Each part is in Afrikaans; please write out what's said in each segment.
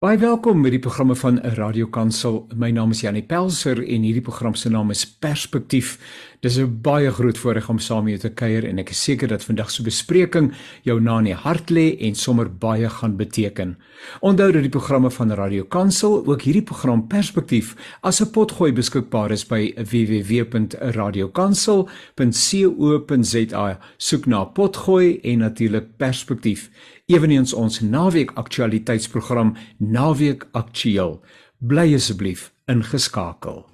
Baie welkom by die programme van 'n radiokansel. My naam is Janie Pelser en hierdie program se naam is Perspektief. Dis 'n baie groot voorreg om saam met jou te kuier en ek is seker dat vandag se bespreking jou na in die hart lê en sommer baie gaan beteken. Onthou dat die programme van Radio Kansel, ook hierdie program Perspektief, as 'n potgooi beskikbaar is by www.radiokansel.co.za. Soek na potgooi en natuurlik Perspektief. Eweneens ons naweek aktualiteitsprogram Naweek Aktueel. Bly asseblief ingeskakel.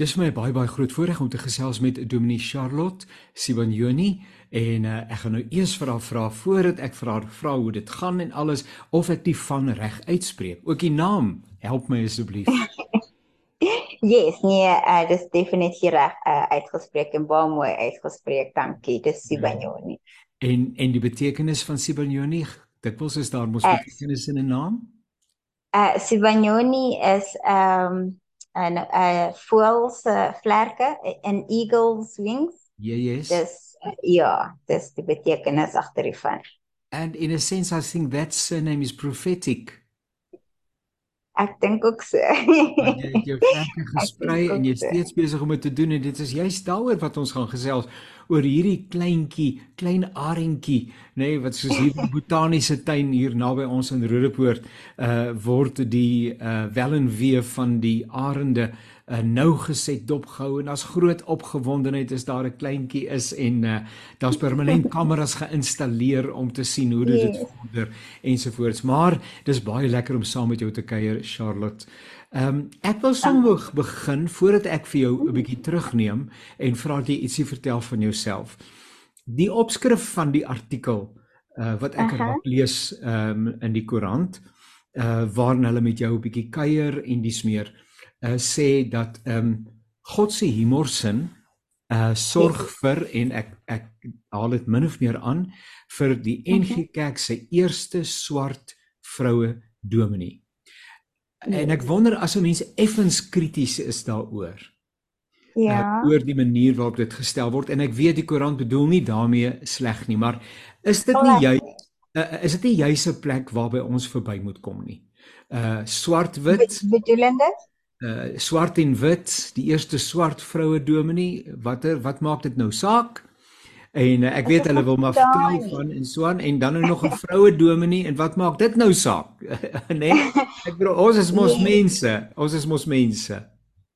Dis my baie baie groot voorreg om te gesels met Dominee Charlotte Sibanyoni en uh, ek gaan nou eers vir haar vra voordat ek vir haar vra hoe dit gaan en alles of ek die van reg uitspreek. Ook die naam, help my asseblief. yes, nee, uh, dis definitief reg uh, uitgespreek en baie mooi uitgespreek. Dankie. Dis Sibanyoni. En en die betekenis van Sibanyoni, dikwels is daar mos betekenis in 'n naam? Uh Sibanyoni is um, en uh voels uh, vlerke en eagles wings. Ja, yes. Dis uh, ja, dis die betekenis agter die van. And in a sense I think that surname is prophetic. Ek dink ook so. jy het jou vlerke gesprei en jy's steeds besig om dit te doen en dit is juist daaroor wat ons gaan gesels oor hierdie kleintjie, klein arendjie, nê, nee, wat soos hier in botaniese tuin hier naby ons in Rodepoort, uh word die uh wel en wee van die arende uh, nou geset dopgehou en as groot opgewondenheid is daar 'n kleintjie is en uh, daar's permanent kameras geïnstalleer om te sien hoe dit dit vorder ensovoorts maar dis baie lekker om saam met jou te kuier Charlotte Ehm um, ek wil sommer begin voordat ek vir jou 'n bietjie terugneem en vra dat jy ietsie vertel van jouself. Die opskrif van die artikel uh, wat ek uh -huh. lees ehm um, in die koerant uh waarin hulle met jou 'n bietjie kuier en dis meer uh sê dat ehm um, God se humorsin uh sorg vir en ek ek haal dit min of meer aan vir die NG Kerk se eerste swart vroue dominee. En ek wonder as ou mense effens krities is daaroor. Ja. Uh, oor die manier waarop dit gestel word en ek weet die koerant bedoel nie daarmee sleg nie, maar is dit nie jy uh, is dit nie juis 'n plek waarby ons verby moet kom nie. Uh swart-wit bedoelende? Uh swart en wit, die eerste swart vroue dominee, watter wat maak dit nou saak? En uh, ek weet hulle wil maar vertel van en so aan en dan nou nog 'n vroue dominee en wat maak dit nou saak? nê? Nee? Ek bedoel ons is mos nee. mense. Ons is mos mense.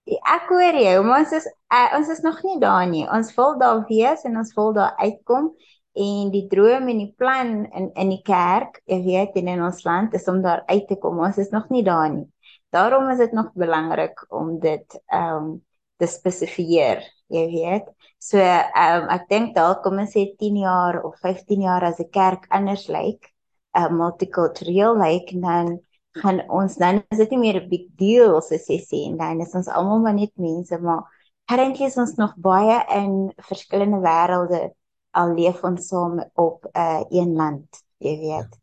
Ek hoor jou, maar ons is uh, ons is nog nie daar nie. Ons wil daar wees en ons wil daar uitkom en die droom en die plan in in die kerk, jy weet, en in ons land is om daar uit te kom. Ons is nog nie daar nie. Daarom is dit nog belangrik om dit ehm um, te spesifieer, jy weet. So ehm um, ek dink dalk kom ons sê 10 jaar of 15 jaar as 'n kerk anders lyk, 'n uh, multicultural lyk dan gaan ons dan is dit nie meer 'n big deal soos jy sê en dan is ons almal maar net mense maar currently is ons nog baie in verskillende wêrelde al leef ons saam op 'n uh, een land, jy weet.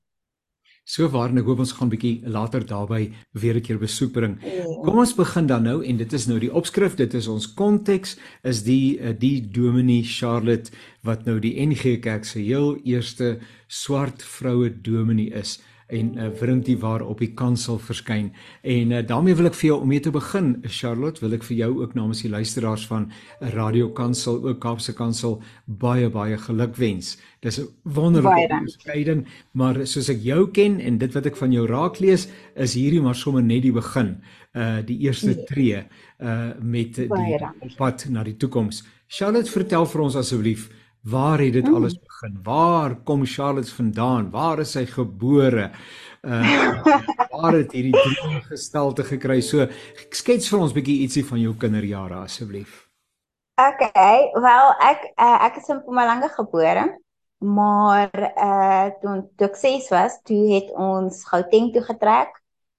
So waar en ek hoop ons gaan bietjie later daarby weer 'n keer besoek bring. Ja. Kom ons begin dan nou en dit is nou die opskrif, dit is ons konteks is die eh, die Dominee Charlotte wat nou die NG Kerk se heel eerste swart vroue dominee is en uh, vriend die waar op die kansel verskyn. En uh, daarmee wil ek vir jou om mee te begin, Charlotte, wil ek vir jou ook namens die luisteraars van Radio Kansel, ook Kaapse Kansel baie baie gelukwens. Dis 'n wonderlike skeiding, maar soos ek jou ken en dit wat ek van jou raak lees, is hierdie maar sommer net die begin, uh die eerste nee. tree uh met die pad na die toekoms. Charlotte, vertel vir ons asseblief Waar het dit alles begin? Waar kom Charlotte vandaan? Waar is sy gebore? Uh waar het hierdie drie gestalte gekry? So skets vir ons bietjie ietsie van jou kinderjare asseblief. Okay, wel ek uh, ek is in Mpumalanga gebore, maar uh toe toe ek 6 was, toe het ons Gauteng toe getrek.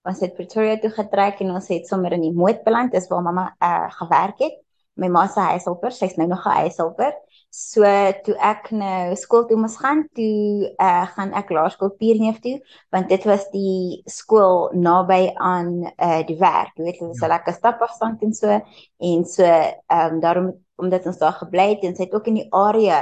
Ons het Pretoria toe getrek en ons het sommer in die Moot beland, dis waar mamma uh gewerk het. My ma se huishulper, sy's nou nog 'n huishulper. So toe ek nou skool toe moes gaan, toe uh, gaan ek laerskool Pierneef toe, want dit was die skool naby aan uh, die werk. Jy weet, dit was 'n ja. lekker stapafstand en so en so ehm um, daarom omdat ons daar gebly het en sy het ook in die area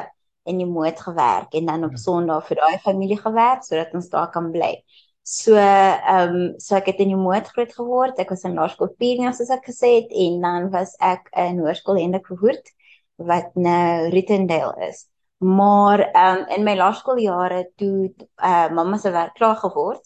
in die moed gewerk en dan op ja. Sondag vir daai familie gewerk sodat ons daar kan bly. So ehm um, so ek het in die moed groot geword. Ek was in laerskool Pinia soos ek gesê het en dan was ek in hoërskool Hendrik Verwoerd wat nou Rittendale is. Maar ehm um, in my laerskooljare toe uh mamma se werk klaar geword.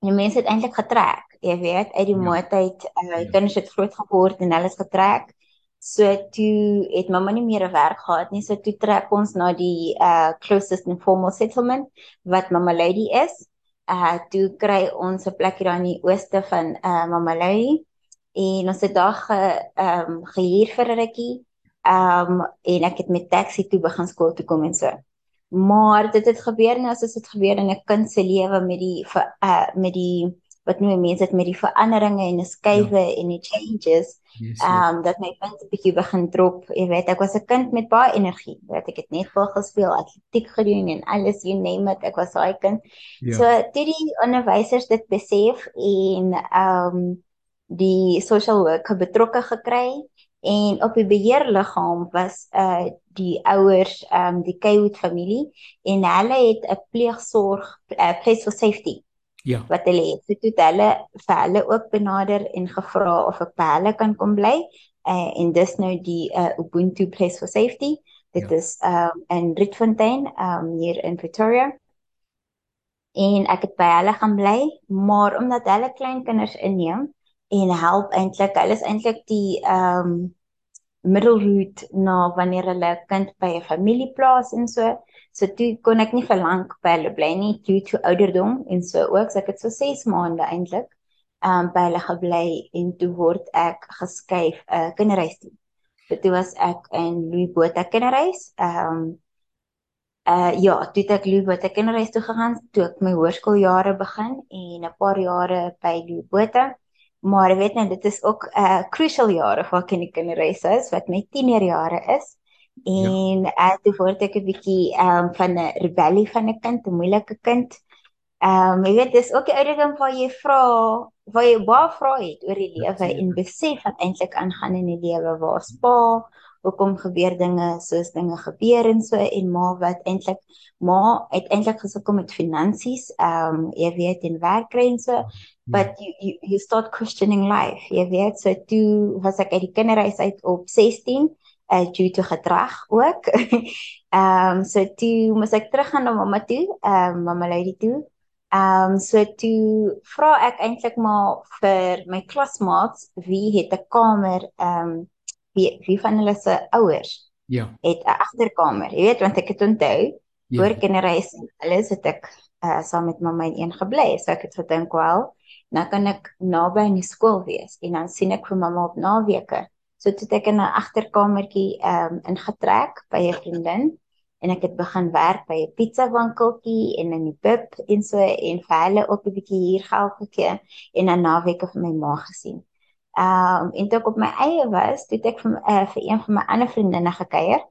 Die mense het eintlik getrek, jy weet, uit die ja. moed uit. Uh, ja. Kinders het groot geword en hulle is getrek. So toe het mamma nie meer 'n werk gehad nie. So toe trek ons na die uh closest informal settlement wat Mama Lady is. Uh toe kry ons 'n plek hier aan die ooste van uh Mama Lady en ons het daar ge ehm um, gehuur vir 'n rukkie. Ehm um, en ek het met taxi toe begin skool toe kom en so. Maar dit het gebeur nie as dit gebeur in 'n kind se lewe met die uh met die wat noem mense dit met die veranderinge en die skuwe ja. en die changes. Ehm um, dat my punt 'n bietjie begin drop. Jy weet, ek was 'n kind met baie energie. Weet ek het net vol gespeel, atletiek gedoen en alles you name it. Ek was daai kind. Ja. So dit die onderwysers dit besef en ehm um, die social worker betrokke gekry en op die beheerliggaam was uh die ouers um, die Kaywood familie en hulle het 'n pleegsorg uh, place for safety Ja. Wat hulle het. So toe hulle vir hulle ook benader en gevra of ek by hulle kan kom bly. Uh, en dis nou die uh, Ubuntu Place for Safety. Dit ja. is um in Rietfontein, um hier in Pretoria. En ek het by hulle gaan bly, maar omdat hulle klein kinders inneem en help eintlik, hulle is eintlik die um middelroute na wanneer hulle kind by 'n familie plaas en so. So toe kon ek nie vir lank by hulle bly nie due to ouderdom en so ook. So ek het so 6 maande eintlik um by hulle gebly en toe word ek geskuif 'n uh, kinderhuis toe. So toe was ek in Louis Botha kinderhuis. Um uh ja, toe het ek Louis Botha kinderhuis toe gegaan toe ek my hoërskooljare begin en 'n paar jare by Louis Botha. Maar weet net dit is ook 'n uh, crucial jare vir ek in die kinderhuis is wat my tienerjare is. Ja. En ja. uh, toe word ek 'n bietjie um, van 'n rebellie van 'n kind, 'n moeilike kind. Ehm um, jy weet dis ook die ouderdom waar jy vra, waar jy baie vra het oor die lewe en besef wat eintlik aangaan in die lewe, waar spa, hoekom gebeur dinge soos dinge gebeur en so en maar wat eintlik maar uiteindelik gesukkel met finansies, ehm um, jy weet in werk kry en so, ja. but you, you you start questioning life. Jy weet so toe was ek uit die kinderhuis uit op 16 uh, due to gedrag ook. Ehm um, so toe moet ek teruggaan na mamma toe, ehm um, mamma Lady toe. Ehm um, so toe vra ek eintlik maar vir my klasmaats wie het 'n kamer ehm um, wie wie van hulle se ouers ja het 'n agterkamer. Jy weet want ek het onthou ja. voor kinderreis alles het ek uh, saam met mamma in een gebly. So ek het gedink wel nou kan ek naby aan die skool wees en dan sien ek vir mamma op naweke. So toe het ek in 'n agterkamertjie ehm um, ingetrek by 'n vriendin en ek het begin werk by 'n pizza winkeltjie en in die pub en so en vir hulle ook 'n bietjie hier geld gekry en dan naweke vir my ma gesien. Ehm um, en toe ek op my eie was, toe het ek vir uh, vir een van my ander vriendinne gekuier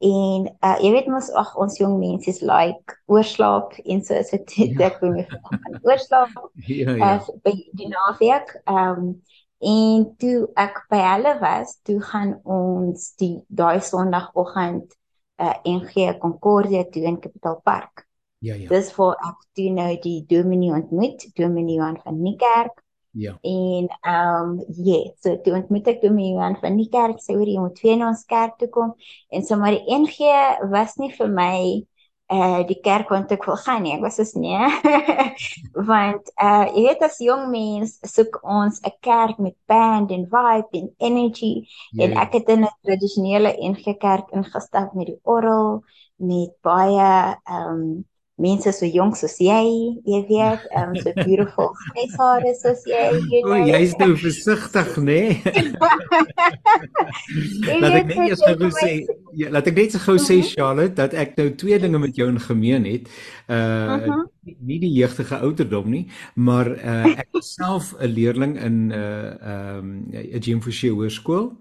en uh, jy weet mos ag ons jong mense is like oorslaap en so so dit ja. ek wil my van oorslaap. Ja ja. Uh, by die naweek ehm um, En toe ek by hulle was, toe gaan ons die daai Sondagoggend uh NG Concordia toe in Capital Park. Ja ja. Dis vir ek toe nou die Dominee ontmoet, Dominee Johan van die kerk. Ja. En ehm um, ja, yeah, so toe ontmoet ek Dominee Johan van die kerk, sê hoor jy moet weer na ons kerk toe kom. En so maar die NG was nie vir my uh die kerk want ek wil gaan nie. Ek was soos nee. want uh jy weet as jong mens soek ons 'n kerk met band en vibe en energy yeah. en ek het in 'n tradisionele NG Kerk ingestap met die orgel met baie ehm um, mense so jonk soos jy, jy weet, um so beautiful gryshare soos jy. jy o, jy's nou versigtig, nê? laat ek net eers gou sê, ja, laat ek net gou sê mhm. Charlotte dat ek nou twee dinge met jou in gemeen het. Uh uh -huh. nie die jeugtige ouderdom nie, maar uh ek self 'n leerling in 'n uh, um 'n Jim Forshey Hoërskool.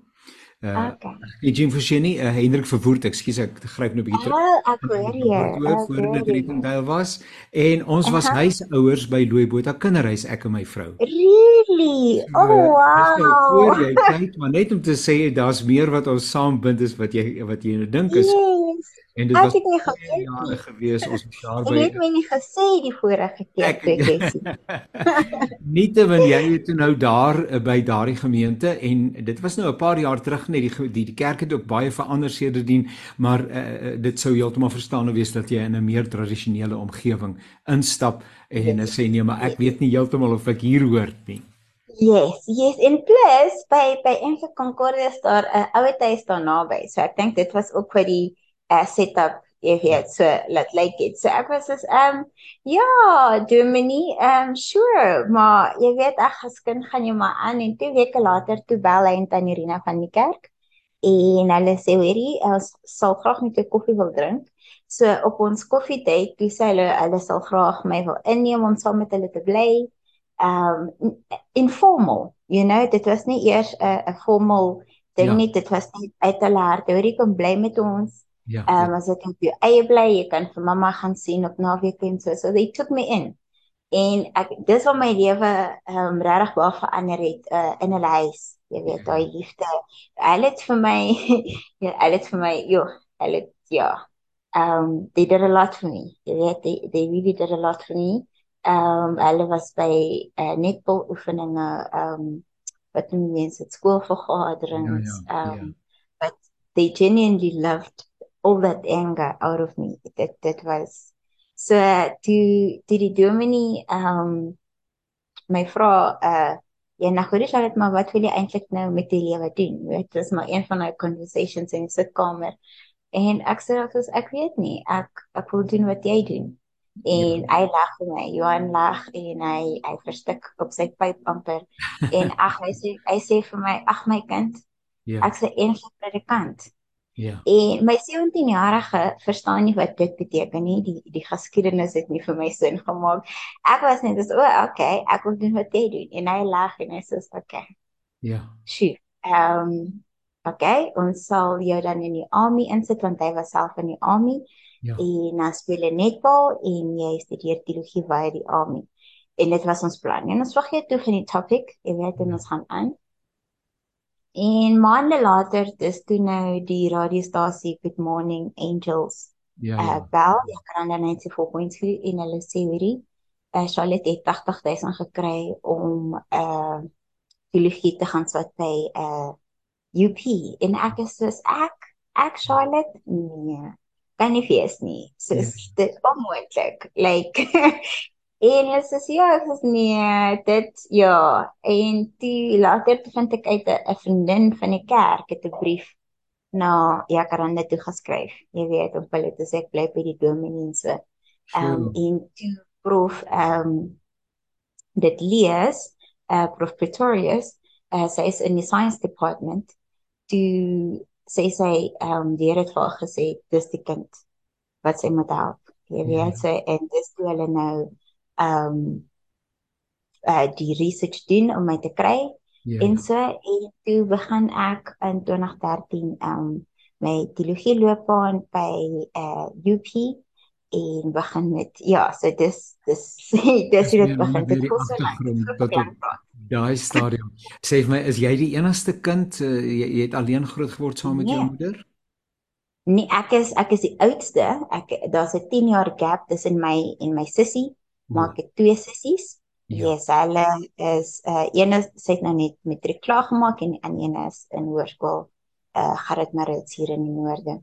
Uh okay. Jean Forsheni, uh, Hendrik Verwoerd, ekskuus ek gryp nou 'n bietjie terug. Oh, ek hoor jy. Voor dit Rietendale was en ons was uh -huh. huisouers by Louisbotha Kinderhuis ek en my vrou. Really? Oh wow. Voor jy kyk, maar net om te sê daar's meer wat ons saam bind is wat jy wat jy nou dink is. Yes. En dit was nie geweet gewees ons was daar by. Jy het my nie gesê die vorige keer toe ek gesien. Nietemin jy het toe nou daar uh, by daardie gemeente en dit was nou 'n paar jaar terug net die, die die kerk het ook baie verander sedertdien, maar uh, dit sou heeltemal verstaan wees dat jy in 'n meer tradisionele omgewing instap en yes. sê nee, maar ek weet nie heeltemal of ek hier hoort nie. Yes, yes. In plus by by Ense Concordia daar 'n uh, ouer huis daar naby. So ek dink dit was ook vir die uh, setup jy weet so laat lyk dit so ek was is ehm um, ja Germany ehm um, sure maar jy weet ag as kind gaan jy maar aan en twee weke later toe bel hy en tannie Rina van die kerk en hulle sê hoorie ons sal graag net 'n koffie wil drink so op ons koffiedייט toe sê hulle hulle sal graag my wil inneem om saam met hulle te bly ehm um, informal you know dit was nie eers 'n 'n formal ding ja. nie dit was net uit hulle hart hoorie kom bly met ons Ja. Ehm um, as ek op jou eie bly, jy kan vir mamma gaan sien op naweek en so. So they took me in. En ek dis wat my lewe ehm um, regtig baie verander het uh, in 'n huis. Jy weet, daai ja. liefde. Hulle het vir my ja, hulle het vir my, jo, hulle ja. Um they did a lot for me. Jy weet, they they really did a lot for me. Um hulle was by uh, netbal oefeninge, um wat mense het skoolvergaderings, ja, ja, um ja. but they genuinely loved all that anger out of me. That that was so toe toe die dominee um my vra uh ja nou hoor jy maar wat wil jy eintlik nou met die lewe doen? Weet, dit is maar een van daai conversations in die sitkamer. En ek sê dat ek weet nie, ek ek wil doen wat jy doen. En ja. hy lag vir my. Johan lag en hy hy verstik op sy pyp amper. en ag hy sê hy sê vir my, ag my kind, ja. ek sê eintlik predikant. Ja. En my 17-jarige verstaan nie wat dit beteken nie. Die die geskiedenis het nie vir my sin gemaak. Ek was net so, oh, okay, ek wil doen wat jy doen. En hy lag en hy sê, okay. Ja. Sjoe. Ehm um, okay, ons sal jou dan in die army insit want hy was self in die army. Ja. En dan speel hy netbal en jy studeer teologie by die army. En dit was ons plan. En ons wag jy toe van die topic, jy weet, en ons gaan aan. En maande later dis toe nou die radiostasie Good Morning Angels. Ja. Uh, ja. bel, ek kan dan net se volgens vir en hulle sê hoorie, uh, Charlotte het 80000 gekry om uh die liefie te gaan swat by uh UP en ek is soos ek ek Charlotte nee kan nie fees nie. So yes. dit onmoontlik. Like En jy sê ja, dit is nie dit ja. En toe later vind ek uit 'n vriendin van die kerk het 'n brief na Jacaranda toe geskryf. Jy weet, op hulle te sê ek bly by die dominee so. Ehm um, en toe prof ehm um, dit lees, uh prof Pretorius, uh, sy is in die science department toe sê sy ehm um, die Here het vir haar gesê dis die kind wat sy moet help. Jy weet, ja. sy en dis toe hulle nou um uh die research doen om my te kry. Ja. En so en toe begin ek in 2013 um my teologie loopbaan by uh UP en begin met ja, so dis dis dis hoe dit begin. Dit kos tot daai stadium. Sê vir my, is jy die enigste kind? Uh, jy, jy het alleen groot geword saam met nee. jou moeder? Nee, ek is ek is die oudste. Ek daar's 'n 10 jaar gap tussen my en my sussie maak ek twee sissies. Ja, yes, hulle is uh een is sy het nou net matriek klaar gemaak en die ander een is in hoërskool uh Gerrit Marits hier in die noorde.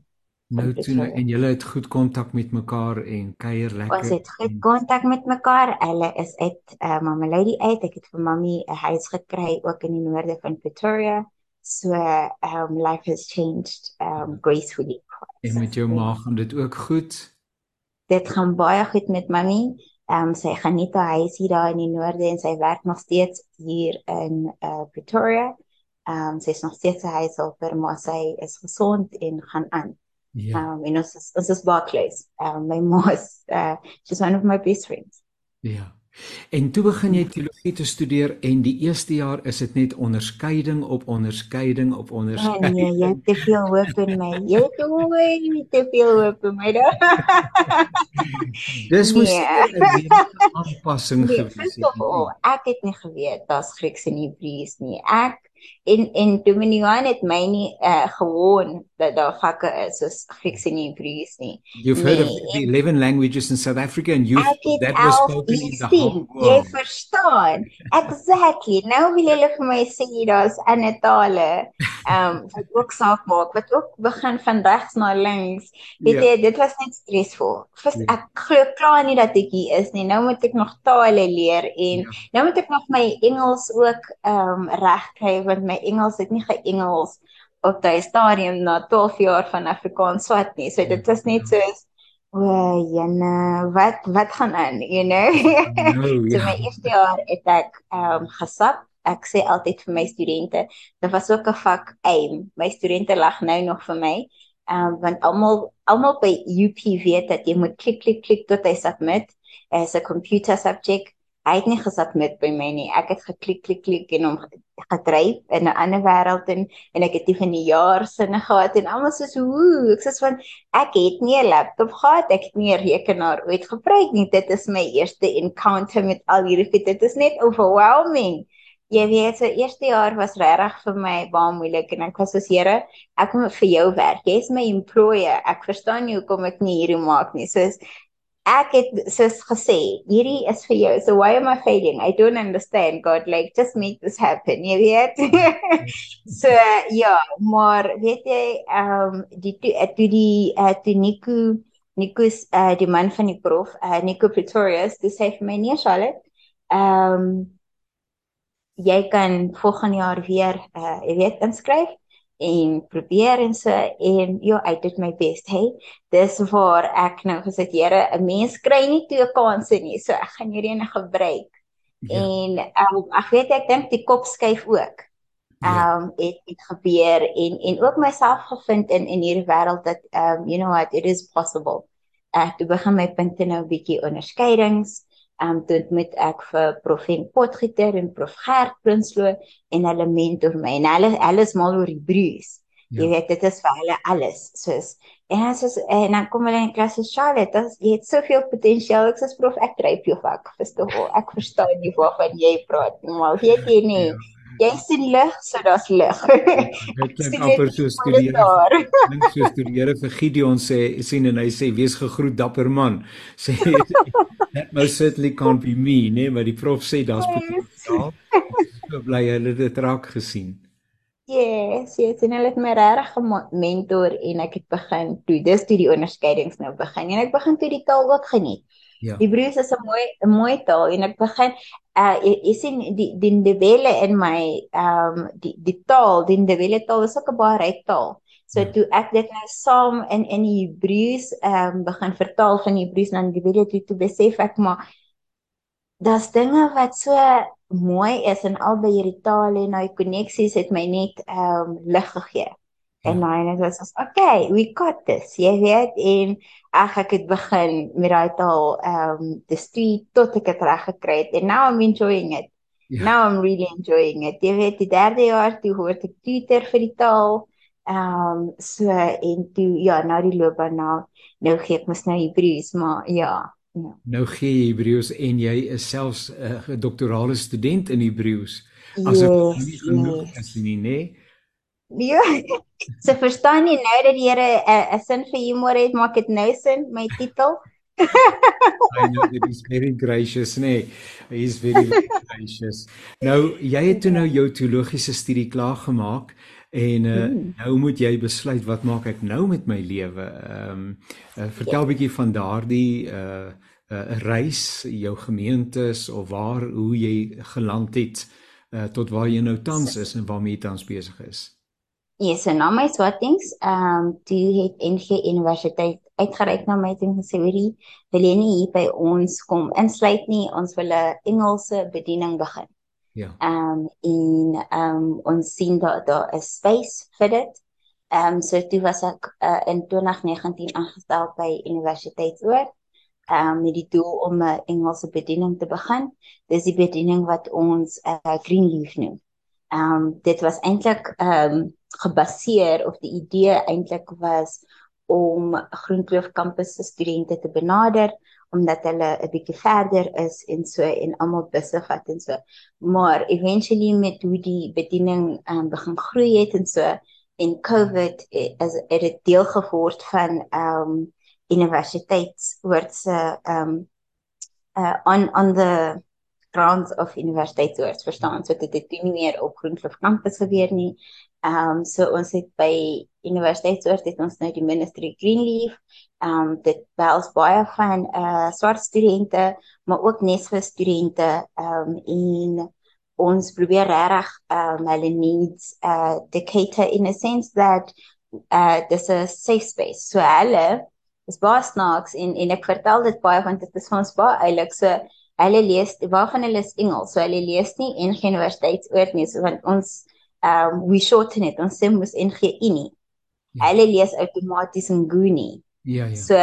Nou toe nou, en julle het goed kontak met mekaar en kuier lekker. Ons het goed kontak met mekaar. Hulle is uit uh Mama Lady uit. Ek het vir Mamy 'n huis gekry ook in die noorde van Pretoria. So um life has changed um gracefully. En met jou ma gaan dit ook goed? Dit gaan baie goed met Mamy. Ehm um, sy geniet haar huis hier daar in die noorde en sy werk nog steeds hier in uh, Pretoria. Ehm um, sy is nog steeds 'n huishulper, maar sy is gesond en gaan aan. Ja. Ehm um, en ons is, ons is baie close. Ehm um, my ma is uh, she's one of my best friends. Ja. En toe begin jy teologie te studeer en die eerste jaar is dit net onderskeiding op onderskeiding op onderskeiding. Nee, nee, jy het te veel hoop in my. Jy het ooit te veel hoop in my. Dis moes nee. 'n aanpassing nee, gewees het. Ek het nie geweet daar's Grieks en Hebreëus nie. Ek En en Dominiaan het my nie uh, gewoon dat daar vakke is soos Grieks en Hebreëus nie. You've heard nee, of the 11 languages in South Africa and you that was spoken in the whole world. Jy verstaan. Exactly. Nou wil hulle vir my sê daar's ander tale um wat ook saak maak wat ook begin van regs na links. Weet ja. jy, dit was net stresvol. Vis, ja. Ek glo klaar nie dat ek hier is nie. Nou moet ek nog tale leer en ja. nou moet ek nog my Engels ook um reg kry want my Engels het nie geengels op daai stadium na 12 jaar van Afrikaans swat nie. So dit was net ja. so O, jene, wat wat gaan aan, you know? No, ja. so my eerste jaar het ek ehm um, gesap ek sê altyd vir my studente, dit was ook 'n vak aim. My studente lag nou nog vir my. Ehm um, want almal almal by UP weet dat jy moet klik klik klik tot hy submit as 'n computer subject. Hy het nie gesubmit by my nie. Ek het geklik klik klik en hom gedryf in 'n ander wêreld en en ek het nie van die jaar sinne gehad en almal sê so hoe ek sê van ek het nie 'n laptop gehad ek het nie 'n rekenaar ooit gebruik nie dit is my eerste encounter met al hierdie fit dit is net overwhelming jy weet, so eerste jaar was regtig vir my baie moeilik en ek was soos Here, ek kom vir jou werk. Jy's my employer. Ek verstaan nie hoekom ek nie hierdie maak nie. Soos ek het soos gesê, hierdie is vir jou. So why am I failing? I don't understand God. Like just make this happen. Jy weet. so ja, maar weet jy, ehm um, die toe die die uh, toe Nico Nico's uh, die man van die prof, uh, Nico Pretorius, dis hy vir my nie Charlotte. Ehm um, jy kan volgende jaar weer uh jy weet inskryf en probeer en so en ja, I did my best. Hey, dis waar ek nou gesê, Here, 'n mens kry nie twee kansse nie, so ek gaan hierdie ene gebruik. Ja. En um, ek weet ek dink die kop skuif ook. Ja. Um ja. het het gebeur en en ook myself gevind in in hierdie wêreld dat um you know what, it is possible. Ek uh, begin my punte nou 'n bietjie onderskeidings um toe met ek vir prof en Potgieter en prof Gert Prinsloo en hulle mentor my en hulle hulle is mal oor Hebreëus. Ja. Jy weet dit is vir hulle alles. Soos en as is, en dan kom hulle in klas se Charlotte, dat jy het soveel potensiaal. Ek sê prof ek dryf jou vak. Verstaan? Ek verstaan nie waarvan jy praat nie, maar weet jy nie. Ja jy sien lig, so daar's lig. Dit klink amper so studeer. Dink so studeer vir Gideon sê sien en hy sê wees gegroet dapper man. Sê that most certainly can't be me, nee, maar die prof sê daar's potensiaal. So bly hulle dit raak gesien. Yes, yes, en hulle het my regtig gementor en ek het begin toe dis toe die onderskeidings nou begin en ek begin toe die taal ook geniet. Ja. Hebreëus is 'n mooi 'n mooi taal en ek begin uh jy, jy sien die die Ndebele in my ehm um, die die taal, die Ndebele taal is ook 'n baie ryk taal. So ja. toe ek dit nou saam in in die Hebreëus ehm um, begin vertaal van Hebreëus na Ndebele toe toe besef ek maar daar's dinge wat so mooi is in albei hierdie tale en daai koneksies het my net ehm um, lig gegee. En ja. nou is dit okay, we got this. Jy weet en ag ek het begin met daai taal ehm um, the street tot ek dit reg gekry het en now I'm enjoying it. Ja. Now I'm really enjoying it. Jy weet die derde jaar toe hoor ek tutor vir die taal. Ehm um, so en toe ja, nou die loopbaan nou nou gee ek mos nou Hebreëus, maar ja. Ja. Nou gee jy Hebreëus en jy is selfs 'n uh, doktorale student in Hebreëus. As ek yes, nie genoeg yes. is nie, nee. Ja. So verstaan jy nou dat die Here 'n uh, sin vir humor het, maak dit nou sin my titel. I know that he's very gracious, nee. He's very gracious. Nou, jy het toe nou jou teologiese studie klaar gemaak en uh, hmm. nou moet jy besluit wat maak ek nou met my lewe? Ehm um, uh, vertel 'n ja. bietjie van daardie uh 'n uh, reis, jou gemeentes of waar hoe jy geland het uh tot waar jy nou tans is en waarmee jy tans besig is. Yes, en na my swattings, ehm um, toe het NG Universiteit uitgereik na my en gesê, "Wie wil jy nie hier by ons kom insluit nie? Ons wil 'n Engelse bediening begin." Ja. Ehm um, en ehm um, ons sien dat daar 'n space vir dit. Ehm um, so toe was ek uh, in 2019 aangestel by Universiteitsoord ehm um, met die doel om 'n Engelse bediening te begin. Dis die bediening wat ons uh, Greenleaf noem. Ehm um, dit was eintlik ehm um, gebaseer of die idee eintlik was om Groenkloof kampus se studente te benader omdat hulle 'n bietjie verder is en so en almal besig het en so. Maar eventually met hoe die bediening um, begin groei het en so en COVID is het, het deel geword van ehm um, universiteitsoortse ehm um, uh on on the grounds of universiteitsoorts verstaan so dit het nie meer op Groenkloof kampus gebeur nie. Ehm um, so ons het by universiteitsoort het ons nou die ministry Greenleaf. Ehm um, dit behels baie van uh swart studente, maar ook neswe studente ehm um, en ons probeer regtig ehm um, hulle needs uh to cater in a sense that uh dis 'n safe space. So hulle is baie snaaks en en ek vertel dit baie want dit is vir ons baie eilik. So hulle lees waarvan hulle is Engels. So hulle lees nie in universiteitsoort nie, so want ons um we shorten it ons sê mos NG Unie. Ja. Hulle lees outomaties in Goonie. Ja ja. So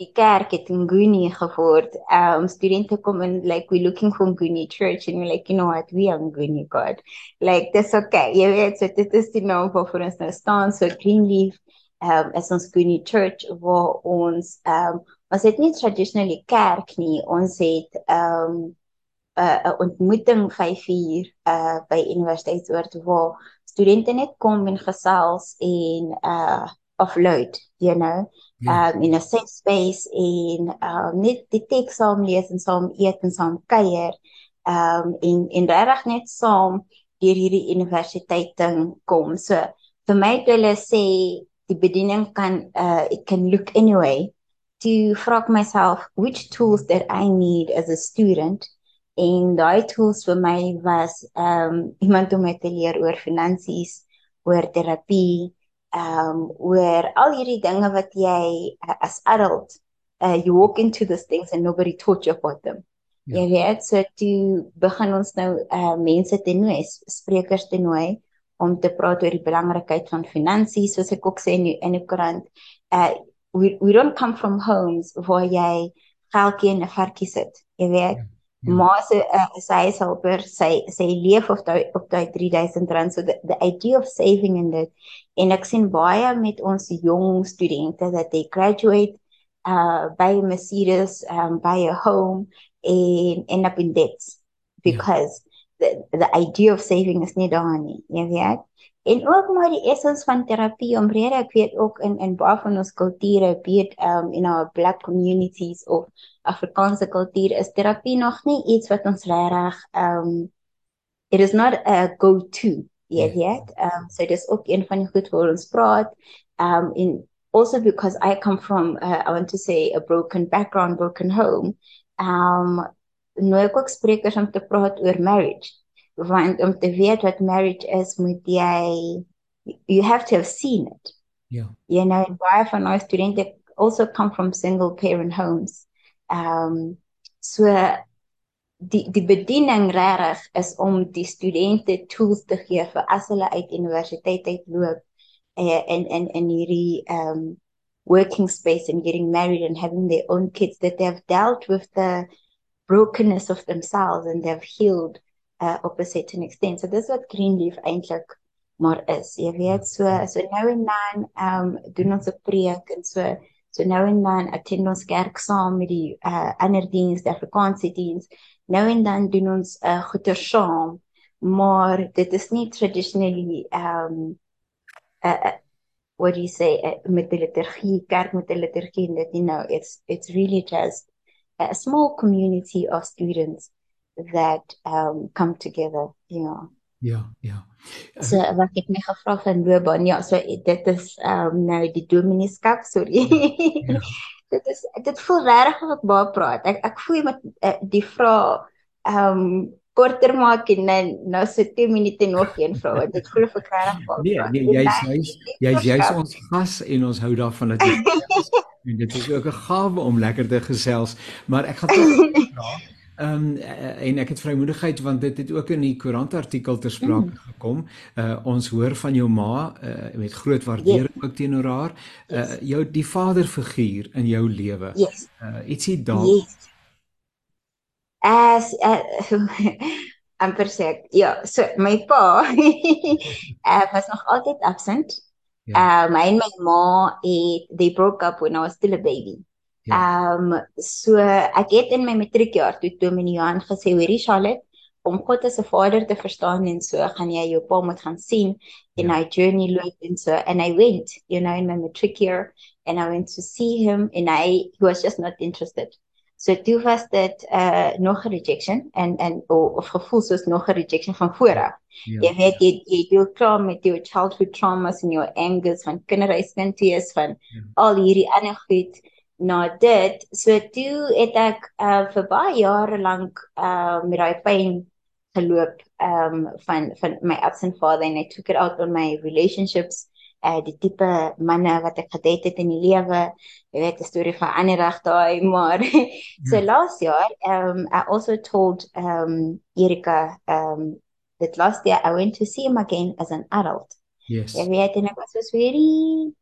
die kerk het in Goonie geword. Um studente kom in like we looking for Goonie church and we're like you know what we are Goonie God. Like this okay. Jy weet so dit is die naam vir ons nou staan so Greenleaf um is ons Goonie church waar ons um ons het nie traditionally kerk nie. Ons het um 'n uh, ontmoeting 5 uur uh by universiteitsoort waar studente net kom en gesels en uh offload, you know, yeah. um in a safe space en um net die teks saam lees en saam eet en saam kuier. Um en en regtig net saam deur hierdie universiteit ding kom. So vir my het hulle sê die bediening kan uh it can look anyway to vra myself which tools that I need as a student en daai tools vir my was ehm um, iemand om my te leer oor finansies, oor terapie, ehm um, oor al hierdie dinge wat jy uh, as adult uh, you walk into these things and nobody taught you about them. Ja, ja weet, so toe begin ons nou uh, mense te nooi, sprekers te nooi om te praat oor die belangrikheid van finansies, soos ek ook sê in die, in die koerant. Uh we we don't come from homes waar jy in 'n varkie sit, jy weet. Ja. Ja. maar sy uh, sy is helper sy sy leef of daai op daai 3000 rand so the, the idea of saving in dit en ek sien baie met ons jong studente dat they graduate uh by a Mercedes um by a home and end up in debt because yeah. The the idea of saving is nie daar nie jy weet. En ook maar die essence van terapie omrede ek weet ook in in baie van ons kulture weet um in our black communities of Afrikaanse kultuur is terapie nog nie iets wat ons regtig um it is not a go to yet yet um so dis ook een van die goed waar ons praat. Um in also because I come from uh, I want to say a broken background broken home. Um nou ek ook sprekers om te praat oor marriage. Want om te weet wat marriage is moet jy you have to have seen it. Yeah. You know and baie van ons studente also come from single parent homes. Um so die die bediening regtig is om die studente tools te gee vir as hulle uit universiteit uitloop uh, in in in hierdie um working space and getting married and having their own kids that they have dealt with the brokenness of themselves and they've healed uh, op 'n certain extent. So dis wat Greenleaf eintlik maar is. Jy weet, so so nou en dan ehm um, doen ons 'n preek en so so nou en dan attend ons kerk saam met die uh ander diens, die Afrikaanse diens. Nou en dan doen ons uh, goeie saam, maar dit is nie traditionally ehm um, uh, uh what do you say uh, met die liturgie, kerk met die liturgie en dit nie nou it's it's really just a small community of students that um come together you know. Ja ja. So wat ek my gevra van loopbaan ja so dit is um nou die domineskap sorry. Ja, ja. dit is dit voel regtig of ek baie praat. Ek ek voel met uh, die vraag um korter maak en nou nou so 2 minute nog een vrou want dit voel vir regtig baie nee nee jy's jy's jy's jy's ons gas en ons hou daarvan dat jy en dit is ook 'n gawe om lekker te gesels maar ek gaan tog vra Ehm um, en ek het vrymoedigheid want dit het ook in die koerant artikel ter sprake mm. gekom. Uh ons hoor van jou ma uh, met groot waardering yes. ook teenoor haar. Uh yes. jou die vaderfiguur in jou lewe. Yes. Uh ietsie daar. Yes. As uh, I'm percent. Ja, so my pa uh, was nog altyd absent. Ja. Uh my en my ma het they broke up when I was still a baby. Ja. Ehm um, so ek het in my matriekjaar toe Dominee Johan gesê hoorie Charlotte om God as 'n vader te verstaan en so gaan jy jou pa moet gaan sien in ja. hy journey loop en so and I went you know in my matric year and I went to see him and I he was just not interested so toe was dit uh nog 'n rejection en en of, of gevoel soos nog 'n rejection van vooraf ja. jy weet jy jy deel klaar met jou childhood traumas en jou angers van kinderhuiskind wees van ja. al hierdie ander goed na dit so toe het ek uh, vir baie jare lank uh, met daai pyn geloop um van van my absent father and I took it out on my relationships uh die tipe manne wat ek gedate het in die lewe jy weet 'n storie van ander reg daai maar so. Ja. last jaar um I also told um Erika um that last year I went to see him again as an adult yes jy weet en ek was so very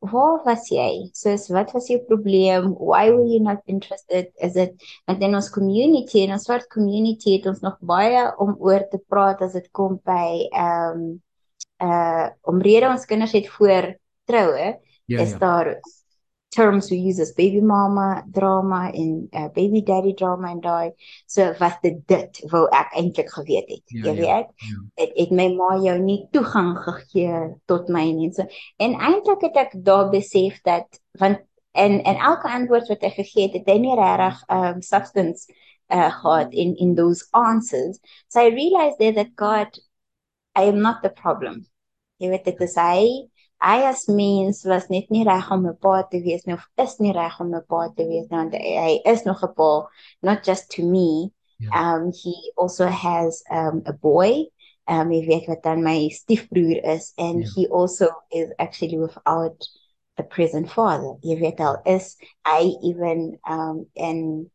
waar was jy? Soos wat was jou probleem? Why were you not interested? Is it want in ons community en ons swart community het ons nog baie om oor te praat as dit kom by ehm um, uh omrede ons kinders het voor troue ja, is ja. daar terms we use as baby mama drama en uh, baby daddy drama en daai so was dit dit wou ek eintlik geweet het ja, jy ja, weet ja. het, het my ma jou nie toegang gegee tot my mense en eintlik het ek daar besef dat want en en elke antwoord wat ek gegee het het hy nie regtig um substance uh gehad in in those answers so i realized there that god i am not the problem weet dit is hy hy as mens was net nie reg om 'n pa te wees nie of is nie reg om 'n pa te wees nie want hy is nog 'n pa not just to me yeah. Um he also has um a boy um hy weet wat dan my stiefbroer is and yeah. He also is actually without a present father jy weet al is hy even um in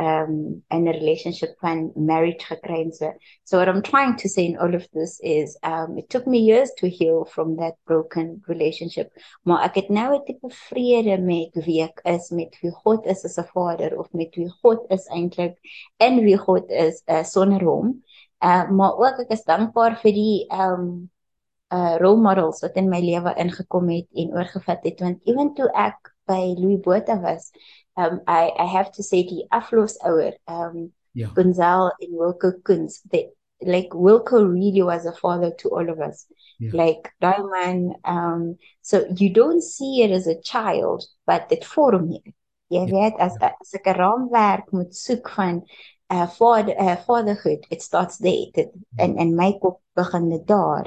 um in a relationship when marriage gekry so. So what i'm trying to say in all of this is um it took me years to heal from that broken relationship maar ek het nou 'n tipe vrede met ek is met wie God is as 'n vader of met wie God is eintlik en wie God is uh, sonder hom. Uh maar ook ek is dankbaar vir die um uh role models wat in my lewe ingekom het en oorgevat het want ewen toe ek by Louis Botha was um I I have to say die afloosouer um yeah. Gonzal and Wilco Kunz. they like Wilco really was a father to all of us yeah. like Diamond um so you don't see it as a child but it vorm jy jy weet as yeah. as ek 'n raamwerk moet soek van uh uh, fatherhood it starts there it, yeah. and and my kop begin dit daar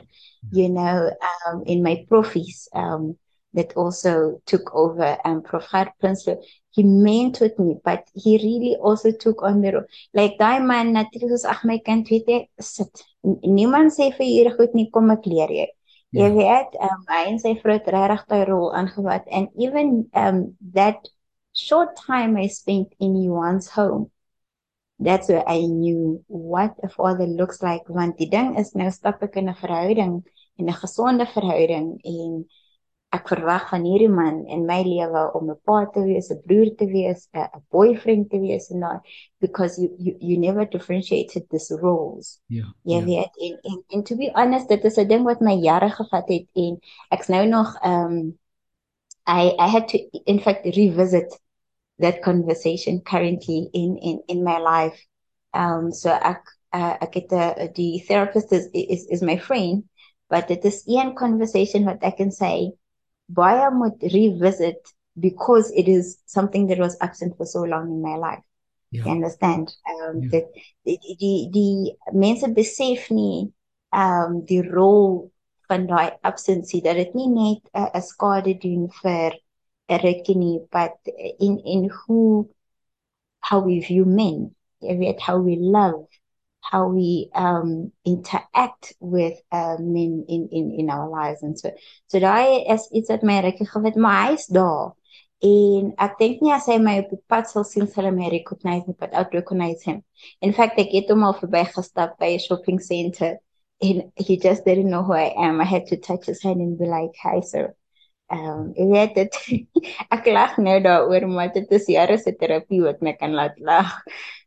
you know um in my profies um that also took over and Prof. Prinsloo, he mentored me, but he really also took on the role. Like daai man natuurlik soos ag my kind weet jy sit. Niemand sê vir hier goed nie kom ek leer jy. Jy yeah. weet, um, hy en sy vrou het regtig daai rol aangevat and even um that short time I spent in Juan's home that's where I knew what a father looks like want die ding is nou stap ek in 'n verhouding en 'n gesonde verhouding en ek verwag van hierdie man in my lewe om 'n pa te wees, 'n broer te wees, 'n boyfriend te wees en daai because you you you never differentiated these roles. Ja. Jy yeah. weet en, en en to be honest, dit is 'n ding wat my jare gevat het en ek's nou nog um I I had to in fact revisit that conversation currently in in in my life. Um so ek uh, ek het 'n die therapist is is is my friend, but it is een conversation what I can say baie would revisit because it is something that was absent for so long in my life. Yeah. You understand? Um yeah. that the, die die mense besef nie um die rol van daai absensie dat dit nie net 'n uh, skade doen vir 'n rukkie nie, but in in who how we view men. Jy weet how we love how we um interact with uh, men in in in our lives. And so so daai is iets wat my regtig gewet maar hy's daar. En ek dink nie as hy my op die pad sal sien sal hy my recognize nie but I'll recognize him. In fact ek het hom al verbygestap by 'n shopping center and he just didn't know who I am. I had to touch his hand and be like hi sir. Um jy weet dit ek lag nou daaroor maar dit is jare se terapie wat my kan laat lag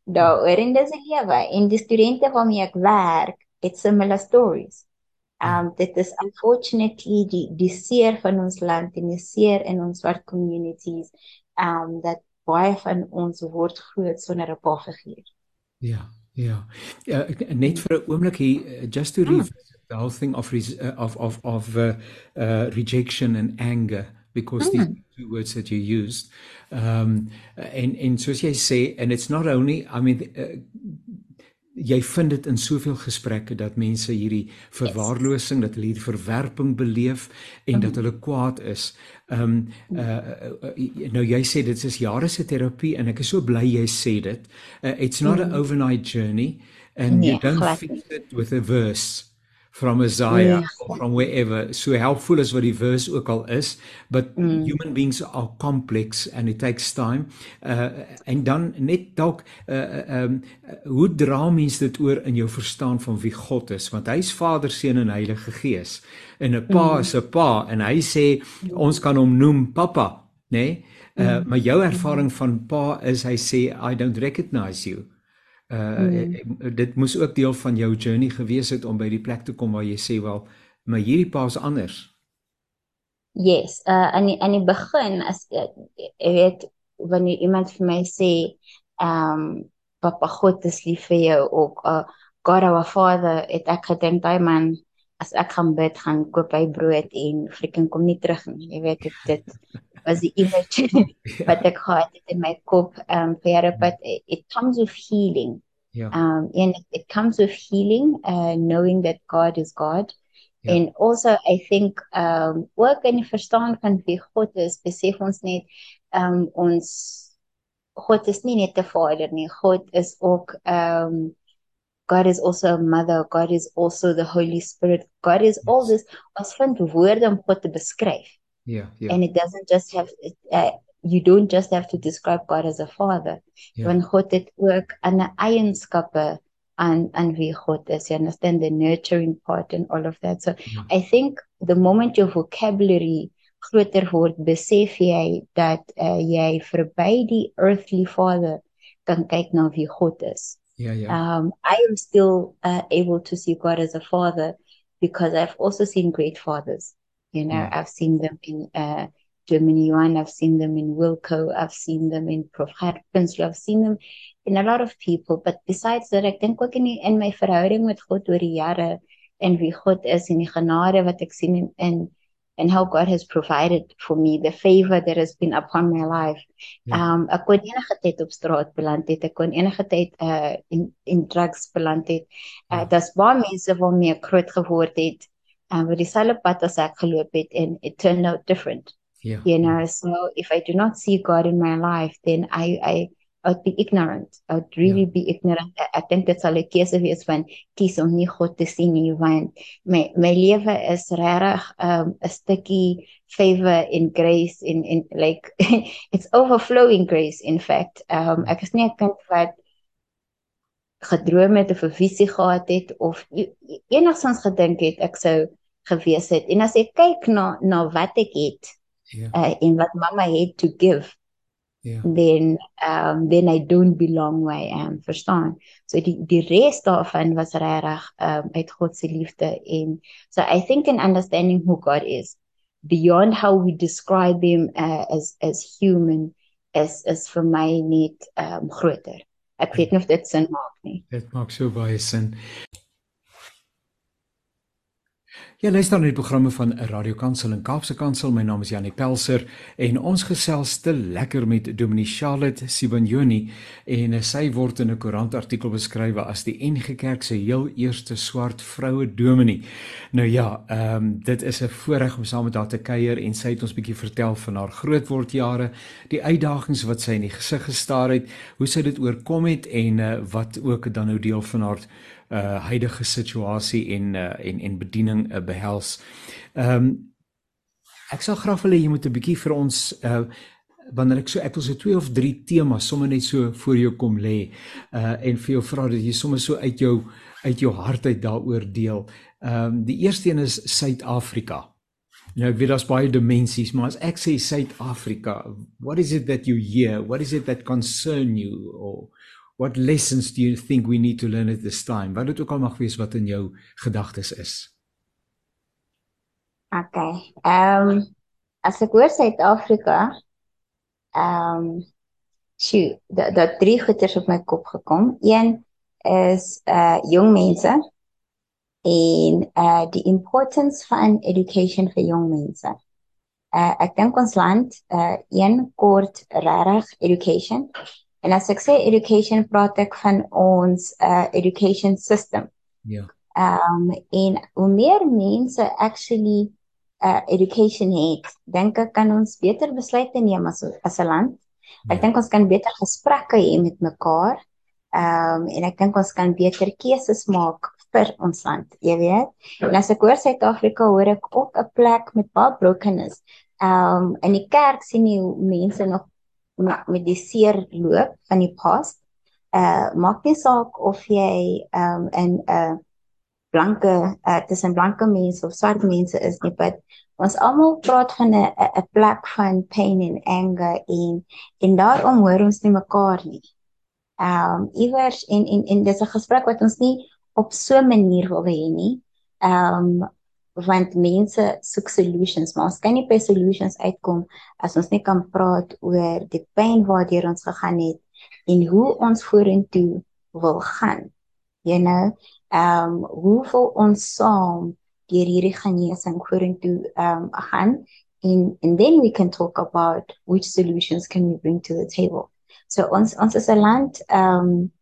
daaroor en dis 'n lewe en die studente waarmee ek werk het similar stories. Um dit is unfortunately die die seer van ons land en die seer in ons swart communities um dat baie van ons word groot sonder 'n pa figuur. Ja, ja. Ja, net vir 'n oomblik hier just to read hmm. the whole thing of uh, of of of uh, uh rejection and anger because hmm. these two words that you used um and and soos jy sê and it's not only I mean uh, jy vind dit in soveel gesprekke dat mense hierdie verwaarlosing, dat hulle hierdie verwerping beleef en dat mhm. hulle kwaad is. Ehm um, uh, uh, nou jy sê dit is jare se terapie en ek is so bly jy sê dit. Uh, it's not mm. an overnight journey and nee, you don't fix it with a verse from Isaiah yeah. or from wherever so helpful as what die verse ook al is but mm. human beings are complex and it takes time uh en dan net dalk uh um hoe dra mens dit oor in jou verstaan van wie God is want hy's Vader, Seun en Heilige Gees en 'n pa mm. is 'n pa en hy sê ons kan hom noem pappa nê nee? uh mm. maar jou ervaring van pa is hy sê i don't recognize you Uh mm. dit moes ook deel van jou journey gewees het om by die plek te kom waar jy sê wel, maar hierdie pa is anders. Yes, uh in die, in die begin as jy weet wanneer iemand vir my sê, ehm um, papa God is lief vir jou ook uh God our father, het ek gedink daai man as ek gaan bid gaan koop hy brood en freaking kom nie terug nie. Jy weet dit dit was die image wat ek gehad het in my kop um vir jare but it, it comes with healing. Yeah. Um and it, it comes with healing uh knowing that God is God. Yeah. And also I think um ook in die verstaan van wie God is, besef ons net um ons God is nie net 'n vader nie. God is ook um God is also a mother, God is also the Holy Spirit. God is yes. all this. Ons vind woorde om God te beskryf. Yeah, yeah. And it doesn't just have uh, you don't just have to describe God as a father. Yeah. Want God het ook 'n eienskappe aan aan wie God is. You understand the nurturing part and all of that. So yeah. I think the moment your vocabulary groter word, besef jy dat uh, jy verby die earthly father kan kyk na wie God is. Yeah, yeah. Um, I am still uh, able to see God as a father because I've also seen great fathers. You know, yeah. I've seen them in uh, Germany one, I've seen them in Wilco, I've seen them in Prof. Prinsloo, I've seen them in a lot of people. But besides that, ek dink ook in die, in my verhouding met God oor die jare en wie God is en die genade wat ek sien in, in and how God has provided for me the favor that has been upon my life. Ja. Um ek kon enige tyd op straat beland het. Ek kon enige tyd uh in in drugs beland het. Uh ja. daar's baie mense wat mee groot geword het uh, wat dieselfde pad as ek geloop het en it turned out different. Ja. You know, so if I do not see God in my life, then I I I'd be ignorant. I'd really yeah. be ignorant. Ek dink dit sal 'n keuse wees van kies om nie God te sien nie want my my lewe is regtig um, 'n um, stukkie favor in grace in in like it's overflowing grace in fact. Um ek is nie 'n kind wat gedroom het of 'n visie gehad het of e, e, enigsins gedink het ek sou gewees het. En as ek kyk na na wat ek het yeah. Ja. uh, en wat mamma het to give yeah. then um then I don't belong where I am verstaan so die die res daarvan was regtig um uit God se liefde en so I think in understanding who God is beyond how we describe him uh, as as human is is vir my net um groter ek weet nie of dit sin maak nie. Dit maak so baie sin Jy luister na die programme van 'n radiokansel in Kaapse Kansel. My naam is Janie Pelser en ons gesels te lekker met Dominee Charlotte Sibanyoni en sy word in 'n koerantartikel beskryf as die NG Kerk se heel eerste swart vroue dominee. Nou ja, ehm um, dit is 'n voorreg om saam met haar te kuier en sy het ons bietjie vertel van haar grootwordjare, die uitdagings wat sy in die gesig gestaar het, hoe sy dit oorkom het en uh, wat ook dan nou deel van haar uh huidige situasie en uh en en bediening uh, behels. Ehm um, ek sal graag wil hê jy moet 'n bietjie vir ons uh wanneer ek so ek wil so twee of drie temas sommer net so voor jou kom lê uh en vir jou vra dat jy sommer so uit jou uit jou hart uit daaroor deel. Ehm um, die eerste een is Suid-Afrika. Nou ek weet daar's baie dimensies, maar as ek sê Suid-Afrika, what is it that you hear? What is it that concern you or what lessons do you think we need to learn at this time? Wat dit ook al mag wees wat in jou gedagtes is. Okay. Ehm um, as ek hoor Suid-Afrika, ehm um, sjoe, dat dat drie goeters op my kop gekom. Een is uh jong mense en uh die importance van education vir jong mense. Uh ek dink ons land uh een kort regtig education. En as ek sê education praat ek van ons uh education system. Ja. Um en hoe meer mense actually uh education het, dink ek kan ons beter besluite neem as as 'n land. Ek ja. dink ons kan beter gesprekke hê met mekaar. Ehm um, en ek dink ons kan beter keuses maak vir ons land, jy weet. En as ek hoor Suid-Afrika, hoor ek ook 'n plek met baie brokenness. Ehm um, in die kerk sien jy mense nog met die seer loop van die past. Uh maak nie saak of jy um, in 'n uh, blanke uh, tussen blanke mense of swart mense is nie, but ons almal praat van 'n 'n plek van pain and anger en en daarom hoor ons nie mekaar nie. Um, iewers en en en dis 'n gesprek wat ons nie op so 'n manier wil hê nie. Um, want mense soek solutions, maar ons kan nie by solutions uitkom as ons nie kan praat oor die pyn waardeur ons gegaan het en hoe ons vorentoe wil gaan. You know, ehm um, hoe voel ons saam deur hierdie genesing vorentoe ehm um, gaan en and then we can talk about which solutions can we bring to the table. So ons ons is 'n land ehm um,